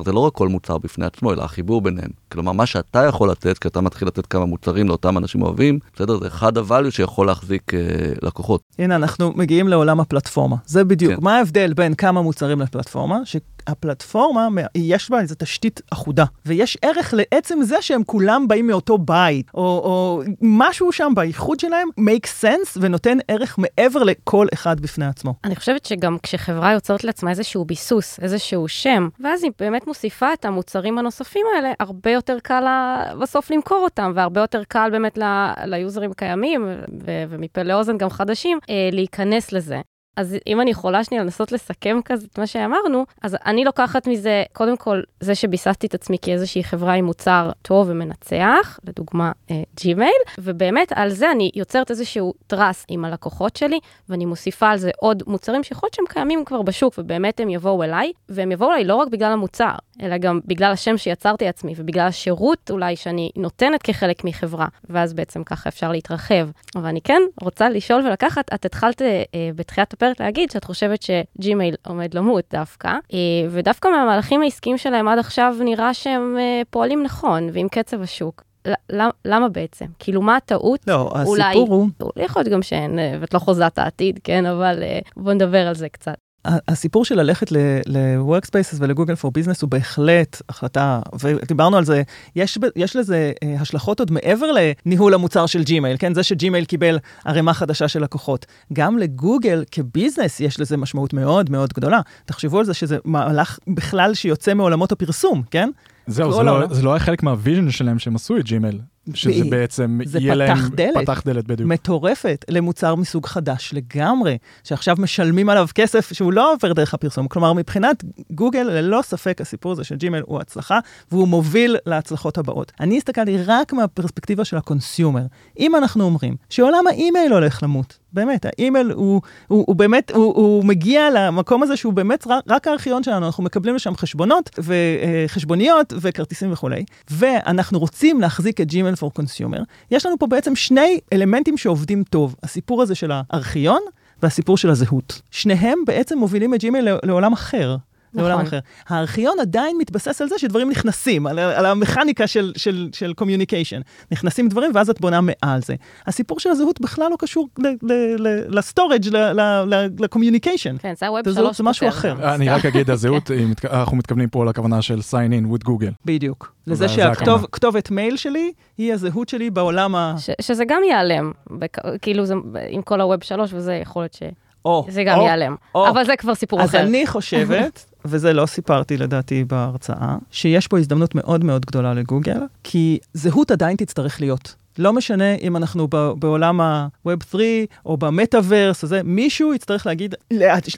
וכלומר זה לא רק כל מוצר בפני עצמו, אלא החיבור ביניהם. כלומר, מה שאתה יכול לתת, כי אתה מתחיל לתת כמה מוצרים לאותם אנשים אוהבים, בסדר? זה אחד ה value שיכול להחזיק אה, לקוחות. הנה, אנחנו מגיעים לעולם הפלטפורמה. זה בדיוק. כן. מה ההבדל בין כמה מוצרים לפלטפורמה, ש... הפלטפורמה, יש בה איזו תשתית אחודה, ויש ערך לעצם זה שהם כולם באים מאותו בית, או, או משהו שם באיחוד שלהם make sense ונותן ערך מעבר לכל אחד בפני עצמו. אני חושבת שגם כשחברה יוצרת לעצמה איזשהו ביסוס, איזשהו שם, ואז היא באמת מוסיפה את המוצרים הנוספים האלה, הרבה יותר קל לה בסוף למכור אותם, והרבה יותר קל באמת ליוזרים קיימים, ומפה לאוזן גם חדשים, אה, להיכנס לזה. אז אם אני יכולה שנייה לנסות לסכם כזה את מה שאמרנו, אז אני לוקחת מזה, קודם כל, זה שביססתי את עצמי כאיזושהי חברה עם מוצר טוב ומנצח, לדוגמה ג'ימייל, אה, ובאמת על זה אני יוצרת איזשהו trust עם הלקוחות שלי, ואני מוסיפה על זה עוד מוצרים שיכול להיות שהם קיימים כבר בשוק, ובאמת הם יבואו אליי, והם יבואו אליי לא רק בגלל המוצר, אלא גם בגלל השם שיצרתי עצמי, ובגלל השירות אולי שאני נותנת כחלק מחברה, ואז בעצם ככה אפשר להתרחב. אבל אני כן רוצה לשאול ולקחת, את התחלת אה, בתחילת הפרק להגיד שאת חושבת שג'ימייל עומד למות דווקא, אה, ודווקא מהמהלכים העסקיים שלהם עד עכשיו נראה שהם אה, פועלים נכון, ועם קצב השוק. למה בעצם? כאילו, מה הטעות? לא, אולי, הסיפור הוא... יכול להיות גם שאין, אה, ואת לא חוזה את העתיד, כן? אבל בוא נדבר על זה קצת. הסיפור של ללכת ל-Workspaces ולגוגל for Business הוא בהחלט החלטה, ודיברנו על זה, יש, יש לזה אה, השלכות עוד מעבר לניהול המוצר של ג'ימייל, כן? זה שג'ימייל קיבל ערימה חדשה של לקוחות. גם לגוגל כ business יש לזה משמעות מאוד מאוד גדולה. תחשבו על זה שזה מהלך בכלל שיוצא מעולמות הפרסום, כן? זהו, זה לא, זה לא היה חלק מה vision שלהם שהם עשו את ג'ימייל. שזה בעצם זה יהיה להם... פתח דלת. פתח דלת, בדיוק. מטורפת למוצר מסוג חדש לגמרי, שעכשיו משלמים עליו כסף שהוא לא עובר דרך הפרסום. כלומר, מבחינת גוגל, ללא ספק הסיפור הזה של ג'ימייל הוא הצלחה, והוא מוביל להצלחות הבאות. אני הסתכלתי רק מהפרספקטיבה של ה consumer. אם אנחנו אומרים שעולם האימייל הולך למות, באמת, האימייל הוא, הוא, הוא באמת, הוא, הוא מגיע למקום הזה שהוא באמת רק, רק הארכיון שלנו, אנחנו מקבלים לשם חשבונות וחשבוניות וכרטיסים וכולי, ואנחנו רוצים להחזיק את ג'ימייל for consumer, יש לנו פה בעצם שני אלמנטים שעובדים טוב, הסיפור הזה של הארכיון והסיפור של הזהות. שניהם בעצם מובילים את ג'ימייל לעולם אחר. נכון. לעולם אחר. הארכיון עדיין מתבסס על זה שדברים נכנסים, על, על המכניקה של, של, של communication. נכנסים דברים ואז את בונה מעל זה. הסיפור של הזהות בכלל לא קשור ל storage, ל-communication. כן, זה ה Web שלוש. זה משהו אחר. אני רק אגיד, הזהות, אנחנו מתכוונים פה לכוונה של sign in with Google. בדיוק. לזה שהכתובת מייל שלי היא הזהות שלי בעולם ה... שזה גם ייעלם, כאילו עם כל ה Web שלוש וזה יכול להיות ש... או, זה גם או, ייעלם. או. אבל זה כבר סיפור אז אחר. אז אני חושבת, וזה לא סיפרתי לדעתי בהרצאה, שיש פה הזדמנות מאוד מאוד גדולה לגוגל, כי זהות עדיין תצטרך להיות. לא משנה אם אנחנו בעולם ה-Web 3 או במטאוורס, זה, מישהו יצטרך להגיד,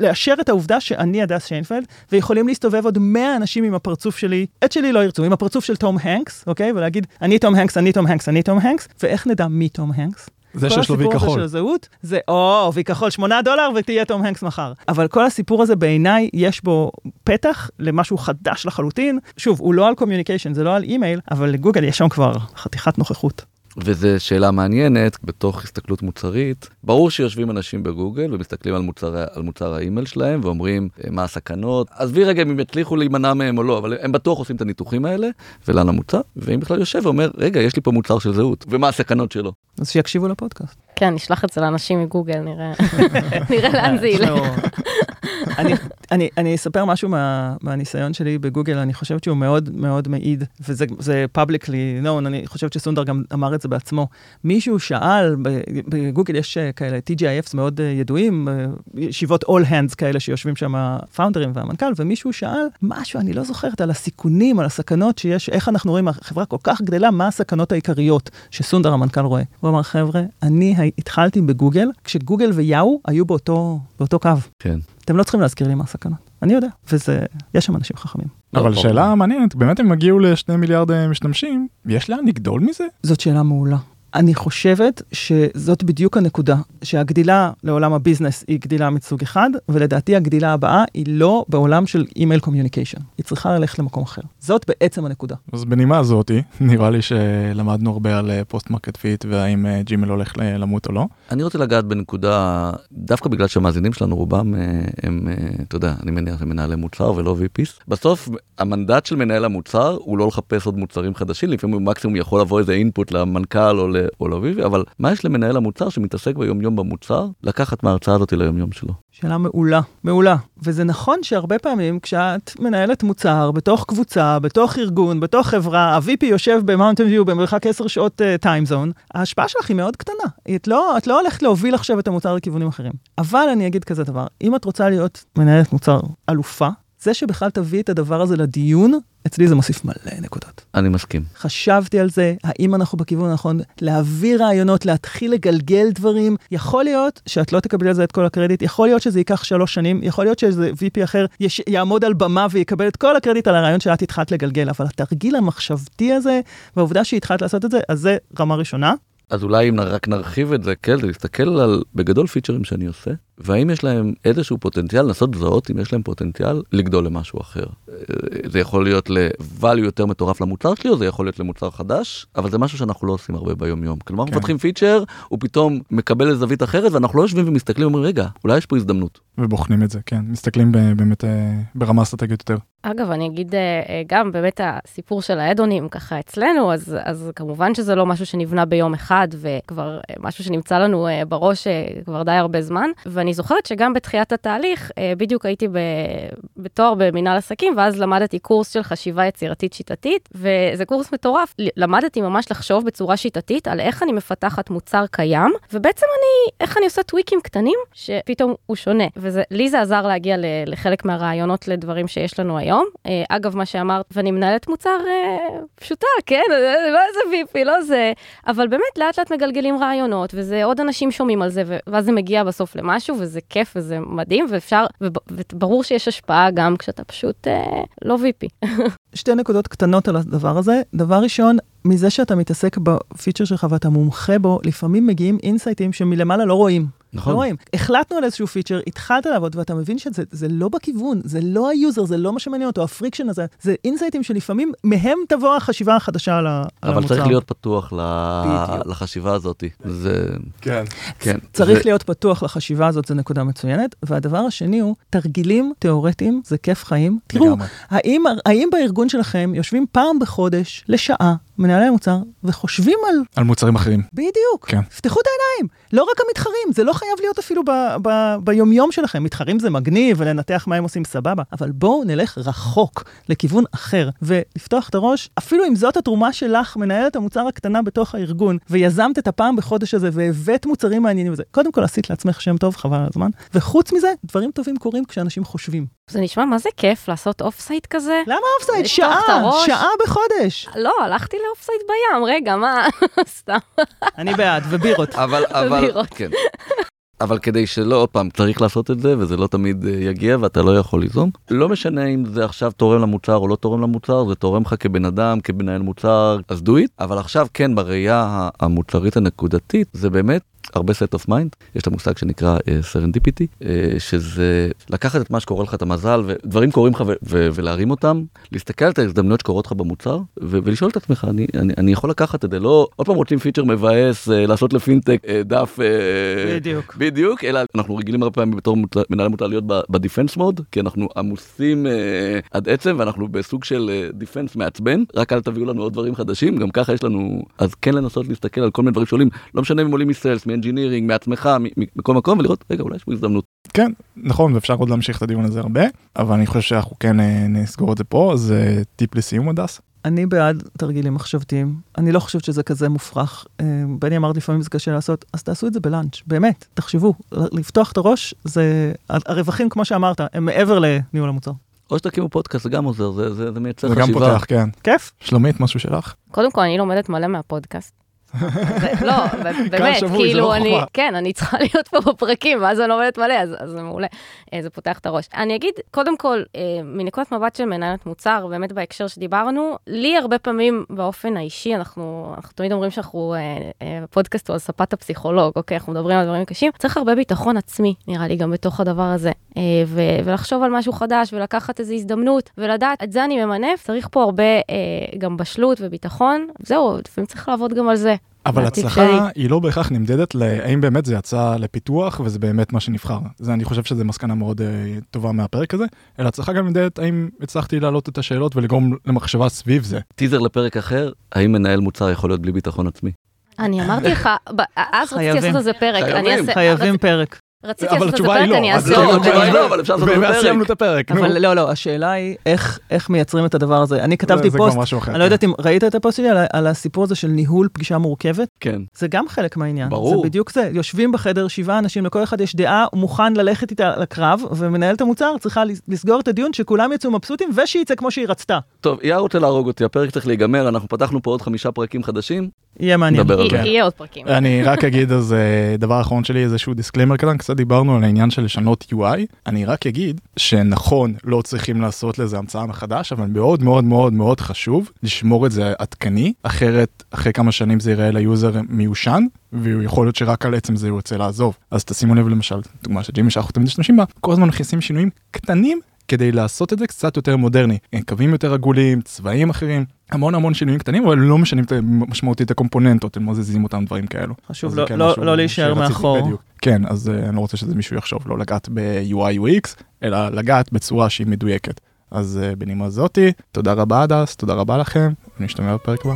לאשר את העובדה שאני הדס שיינפלד, ויכולים להסתובב עוד 100 אנשים עם הפרצוף שלי, את שלי לא ירצו, עם הפרצוף של תום הנקס, אוקיי? ולהגיד, אני תום הנקס, אני תום הנקס, אני תום הנקס, ואיך נדע מי תום הנקס? זה שיש לו וי כחול. כל הסיפור הזה של הזהות, זה או, וי כחול 8 דולר ותהיה תום הנקס מחר. אבל כל הסיפור הזה בעיניי, יש בו פתח למשהו חדש לחלוטין. שוב, הוא לא על communication, זה לא על אימייל, אבל לגוגל יש שם כבר חתיכת נוכחות. וזו שאלה מעניינת בתוך הסתכלות מוצרית. ברור שיושבים אנשים בגוגל ומסתכלים על מוצר, על מוצר האימייל שלהם ואומרים אה, מה הסכנות. עזבי רגע אם הם יצליחו להימנע מהם או לא, אבל הם בטוח עושים את הניתוחים האלה ולאן המוצר, ואם בכלל יושב ואומר, רגע, יש לי פה מוצר של זהות, ומה הסכנות שלו. אז שיקשיבו לפודקאסט. כן, נשלח את זה לאנשים מגוגל, נראה, נראה לאן זה ילך. אני, אני, אני אספר משהו מה, מהניסיון שלי בגוגל, אני חושבת שהוא מאוד מאוד מעיד, וזה publicly known, אני חושבת שסונדר גם אמר את זה בעצמו. מישהו שאל, בגוגל יש אה, כאלה TGIFs מאוד אה, ידועים, אה, ישיבות all hands כאלה שיושבים שם הפאונדרים והמנכ"ל, ומישהו שאל משהו, אני לא זוכרת, על הסיכונים, על הסכנות שיש, איך אנחנו רואים, החברה כל כך גדלה, מה הסכנות העיקריות שסונדר המנכ"ל רואה. הוא אמר, חבר'ה, אני התחלתי בגוגל, כשגוגל ויאו היו באותו, באותו קו. כן. אתם לא צריכים להזכיר לי מה הסכנות. אני יודע, וזה, יש שם אנשים חכמים. אבל לא, שאלה מעניינת, באמת הם הגיעו לשני מיליארד אה, משתמשים, יש לאן לגדול מזה? זאת שאלה מעולה. אני חושבת שזאת בדיוק הנקודה, שהגדילה לעולם ה business היא גדילה מסוג אחד, ולדעתי הגדילה הבאה היא לא בעולם של אימייל communication. היא צריכה ללכת למקום אחר. זאת בעצם הנקודה. אז בנימה הזאתי, נראה לי שלמדנו הרבה על post market fit והאם ג'ימייל הולך למות או לא. אני רוצה לגעת בנקודה, דווקא בגלל שהמאזינים שלנו רובם אה, הם, אה, אתה יודע, אני מניח הם מנהלי מוצר ולא VPs. בסוף המנדט של מנהל המוצר הוא לא לחפש עוד מוצרים חדשים, לפעמים הוא מקסימום יכול לבוא איזה input למנכ"ל או ל... לא VP, אבל מה יש למנהל המוצר שמתעסק ביומיום במוצר, לקחת מההרצאה הזאת ליומיום שלו? שאלה מעולה, מעולה. וזה נכון שהרבה פעמים כשאת מנהלת מוצר בתוך קבוצה, בתוך ארגון, בתוך חברה, ה-VP יושב במאונטן ויו במרחק 10 שעות timezone, אה, ההשפעה שלך היא מאוד קטנה. את לא, את לא הולכת להוביל עכשיו את המוצר לכיוונים אחרים. אבל אני אגיד כזה דבר, אם את רוצה להיות מנהלת מוצר אלופה, זה שבכלל תביא את הדבר הזה לדיון, אצלי זה מוסיף מלא נקודות. אני מסכים. חשבתי על זה, האם אנחנו בכיוון הנכון, להביא רעיונות, להתחיל לגלגל דברים. יכול להיות שאת לא תקבלי על זה את כל הקרדיט, יכול להיות שזה ייקח שלוש שנים, יכול להיות שאיזה VP אחר יש, יעמוד על במה ויקבל את כל הקרדיט על הרעיון שאת התחלת לגלגל, אבל התרגיל המחשבתי הזה, והעובדה שהתחלת לעשות את זה, אז זה רמה ראשונה. אז אולי אם רק נרחיב את זה, כן, להסתכל על בגדול פיצ'רים שאני עושה, והאם יש להם איזשהו פוטנציאל, לנסות לזהות אם יש להם פוטנציאל לגדול למשהו אחר. זה יכול להיות ל-value יותר מטורף למוצר שלי, או זה יכול להיות למוצר חדש, אבל זה משהו שאנחנו לא עושים הרבה ביום יום. כלומר, כן. מפתחים פיצ'ר, הוא פתאום מקבל איזה זווית אחרת, ואנחנו לא יושבים ומסתכלים ואומרים, רגע, אולי יש פה הזדמנות. ובוחנים את זה, כן, מסתכלים באמת ברמה אסטרטגית יותר. אגב, אני אגיד גם באמת הסיפור של האדונים ככה אצלנו, אז, אז כמובן שזה לא משהו שנבנה ביום אחד, וכבר משהו שנמצא לנו בראש כבר די הרבה זמן, ואני זוכרת שגם בתחילת התהליך, בדיוק הייתי בתואר במנהל עסקים, ואז למדתי קורס של חשיבה יצירתית שיטתית, וזה קורס מטורף. למדתי ממש לחשוב בצורה שיטתית על איך אני מפתחת מוצר קיים, ובעצם אני, איך אני עושה טוויקים קטנים, שפתאום הוא שונה. ולי זה עזר להגיע לחלק מהרעיונות לדברים שיש לנו היום. אגב, מה שאמרת, ואני מנהלת מוצר פשוטה, כן? לא איזה ויפי, לא זה, אבל באמת לאט לאט מגלגלים רעיונות, וזה עוד אנשים שומעים על זה, ואז זה מגיע בסוף למשהו, וזה כיף וזה מדהים, ואפשר, וברור שיש השפעה גם כשאתה פשוט אה, לא VP. שתי נקודות קטנות על הדבר הזה. דבר ראשון, מזה שאתה מתעסק בפיצ'ר שלך ואתה מומחה בו, לפעמים מגיעים אינסייטים שמלמעלה לא רואים. נכון. לא רואים. החלטנו על איזשהו פיצ'ר, התחלת לעבוד ואתה מבין שזה לא בכיוון, זה לא ה user, זה לא מה שמעניין אותו, ה friction הזה, זה אינסייטים שלפעמים מהם תבוא החשיבה החדשה על, המוצר. אבל צריך להיות פתוח ל... לחשיבה הזאת. זה... כן. כן. צריך זה... להיות פתוח לחשיבה הזאת, זו נקודה מצוינת. והדבר השני הוא, תרגילים תיאורטיים זה כיף חיים. תראו, האם, האם בארגון שלכם יושבים פעם בחודש לשעה מנהלי המוצר, וחושבים על... על מוצרים אחרים. בדיוק. כן. פתחו את העיניים. לא רק המתחרים, זה לא חייב להיות אפילו ב, ב, ביומיום שלכם. מתחרים זה מגניב, ולנתח מה הם עושים סבבה, אבל בואו נלך רחוק, לכיוון אחר, ולפתוח את הראש, אפילו אם זאת התרומה שלך, מנהלת המוצר הקטנה בתוך הארגון, ויזמת את הפעם בחודש הזה, והבאת מוצרים מעניינים וזה, קודם כל עשית לעצמך שם טוב, חבל על הזמן, וחוץ מזה, דברים טובים קורים כשאנשים חושבים. זה נשמע מה זה כיף לעשות off site כזה? למה off site? שעה, שעה בחודש. לא, הלכתי ל off site בים, רגע, מה? סתם. אני בעד, ובירות. אבל, אבל, כן. אבל כדי שלא, עוד פעם, צריך לעשות את זה, וזה לא תמיד יגיע, ואתה לא יכול ליזום. לא משנה אם זה עכשיו תורם למוצר או לא תורם למוצר, זה תורם לך כבן אדם, כמנהל מוצר, אז do it. אבל עכשיו, כן, בראייה המוצרית הנקודתית, זה באמת הרבה set of mind, יש את המושג שנקרא serendipity, אה, אה, שזה לקחת את מה שקורה לך, את המזל, ודברים קורים לך ולהרים אותם, להסתכל על ההזדמנויות שקורות לך במוצר, ולשאול את עצמך, אני, אני, אני יכול לקחת את זה, לא עוד פעם רוצים פיצ'ר מבאס, uh, לעשות לפינטק דף, בדיוק, בדיוק, אלא אנחנו רגילים הרבה פעמים בתור מנהלי מוצר להיות בדיפנס מוד, כי אנחנו עמוסים uh, עד עצם, ואנחנו בסוג של דיפנס uh, מעצבן, רק אל תביאו לנו עוד דברים חדשים, גם ככה יש לנו, אז כן לנסות להסתכל על כל מיני דברים שעולים, לא משנה אם עולים מ sales, מ engineering, מעצמך, מכל מקום, ולראות, רגע, אולי יש פה הזדמנות. כן, נכון, ואפשר עוד להמשיך את הדיון הזה הרבה, אבל אני חושב שאנחנו כן נסגור את זה פה, אז טיפ לסיום הדס. אני בעד תרגילים מחשבתיים, אני לא חושבת שזה כזה מופרך. בני אמר לפעמים זה קשה לעשות, אז תעשו את זה ב lunch, באמת, תחשבו, לפתוח את הראש, זה, הרווחים, כמו שאמרת, הם מעבר לניהול המוצר. או שתקימו פודקאסט, זה גם עוזר, זה, זה, זה מייצר חשיבה. זה גם פותח, כן. כיף. שלומית, משהו שלך? קודם כל, אני לומדת מלא מהפודקאסט. לא, באמת, כאילו אני, כן, אני צריכה להיות פה בפרקים, ואז אני לומדת מלא, אז זה מעולה, זה פותח את הראש. אני אגיד, קודם כל, מנקודת מבט של מנהלת מוצר, באמת בהקשר שדיברנו, לי הרבה פעמים באופן האישי, אנחנו תמיד אומרים שאנחנו, פודקאסט הוא על ספת הפסיכולוג, אוקיי, אנחנו מדברים על דברים קשים, צריך הרבה ביטחון עצמי, נראה לי, גם בתוך הדבר הזה, ולחשוב על משהו חדש, ולקחת איזו הזדמנות, ולדעת, את זה אני ממנף, צריך פה הרבה גם בשלות וביטחון, זהו, לפעמים צריך לעבוד גם על זה. אבל הצלחה היא לא בהכרח נמדדת להאם באמת זה יצא לפיתוח וזה באמת מה שנבחר. זה אני חושב שזה מסקנה מאוד uh, טובה מהפרק הזה, אלא הצלחה גם נמדדת האם הצלחתי להעלות את השאלות ולגרום למחשבה סביב זה. טיזר לפרק אחר, האם מנהל מוצר יכול להיות בלי ביטחון עצמי? אני אמרתי לך, אז רציתי חייבים. לעשות על זה פרק. אני חייבים. חייבים פרק. רציתי אבל לעשות זה התשובה היא פרק, לא, אני אעשה לא, אותו. התשובה היא לא, אבל אפשר לעשות את ואז סיימנו. את הפרק. נו. אבל לא, לא, השאלה היא איך, איך מייצרים את הדבר הזה. אני כתבתי פוסט, אני לא כן. יודעת אם ראית את הפוסט שלי על, הסיפור הזה של ניהול פגישה מורכבת. כן. זה גם חלק מהעניין. ברור. זה בדיוק זה. יושבים בחדר שבעה אנשים, לכל אחד יש דעה, הוא מוכן ללכת איתה לקרב, ומנהלת המוצר צריכה לס- לסגור את הדיון, שכולם יצאו מבסוטים, ושייצא כמו שהיא רצתה. טוב, יאיר רוצה להרוג אותי, הפרק צריך להיגמר, אנחנו פתחנו פה עוד חמישה פרקים חדשים, יהיה מעניין. נדבר על זה. יהיה- עוד פרקים. אני רק אגיד אז אה, דבר אחרון שלי איזשהו disclaimer קטן קצת דיברנו על העניין של לשנות UI אני רק אגיד שנכון לא צריכים לעשות לזה המצאה מחדש אבל מאוד מאוד מאוד מאוד חשוב לשמור את זה עדכני אחרת אחרי כמה שנים זה ייראה ל user מיושן ויכול להיות שרק על עצם זה הוא ירצה לעזוב אז תשימו לב למשל דוגמה של ג'ימייל שאנחנו תמיד משתמשים בה כל הזמן מכניסים שינויים קטנים כדי לעשות את זה קצת יותר מודרני קווים יותר עגולים צבעים אחרים המון המון שינויים קטנים אבל לא משנים משמעותית את הקומפוננטות הם מזיזים אותם דברים כאלו. חשוב לא- כן לא- משהו לא להישאר מאחור. בדיוק. כן אז אה, אני לא רוצה שזה מישהו יחשוב לא לגעת ב-UI UX אלא לגעת בצורה שהיא מדויקת. אז אה, בנימה זאתי תודה רבה הדס תודה רבה לכם נשתמע בפרק הבא.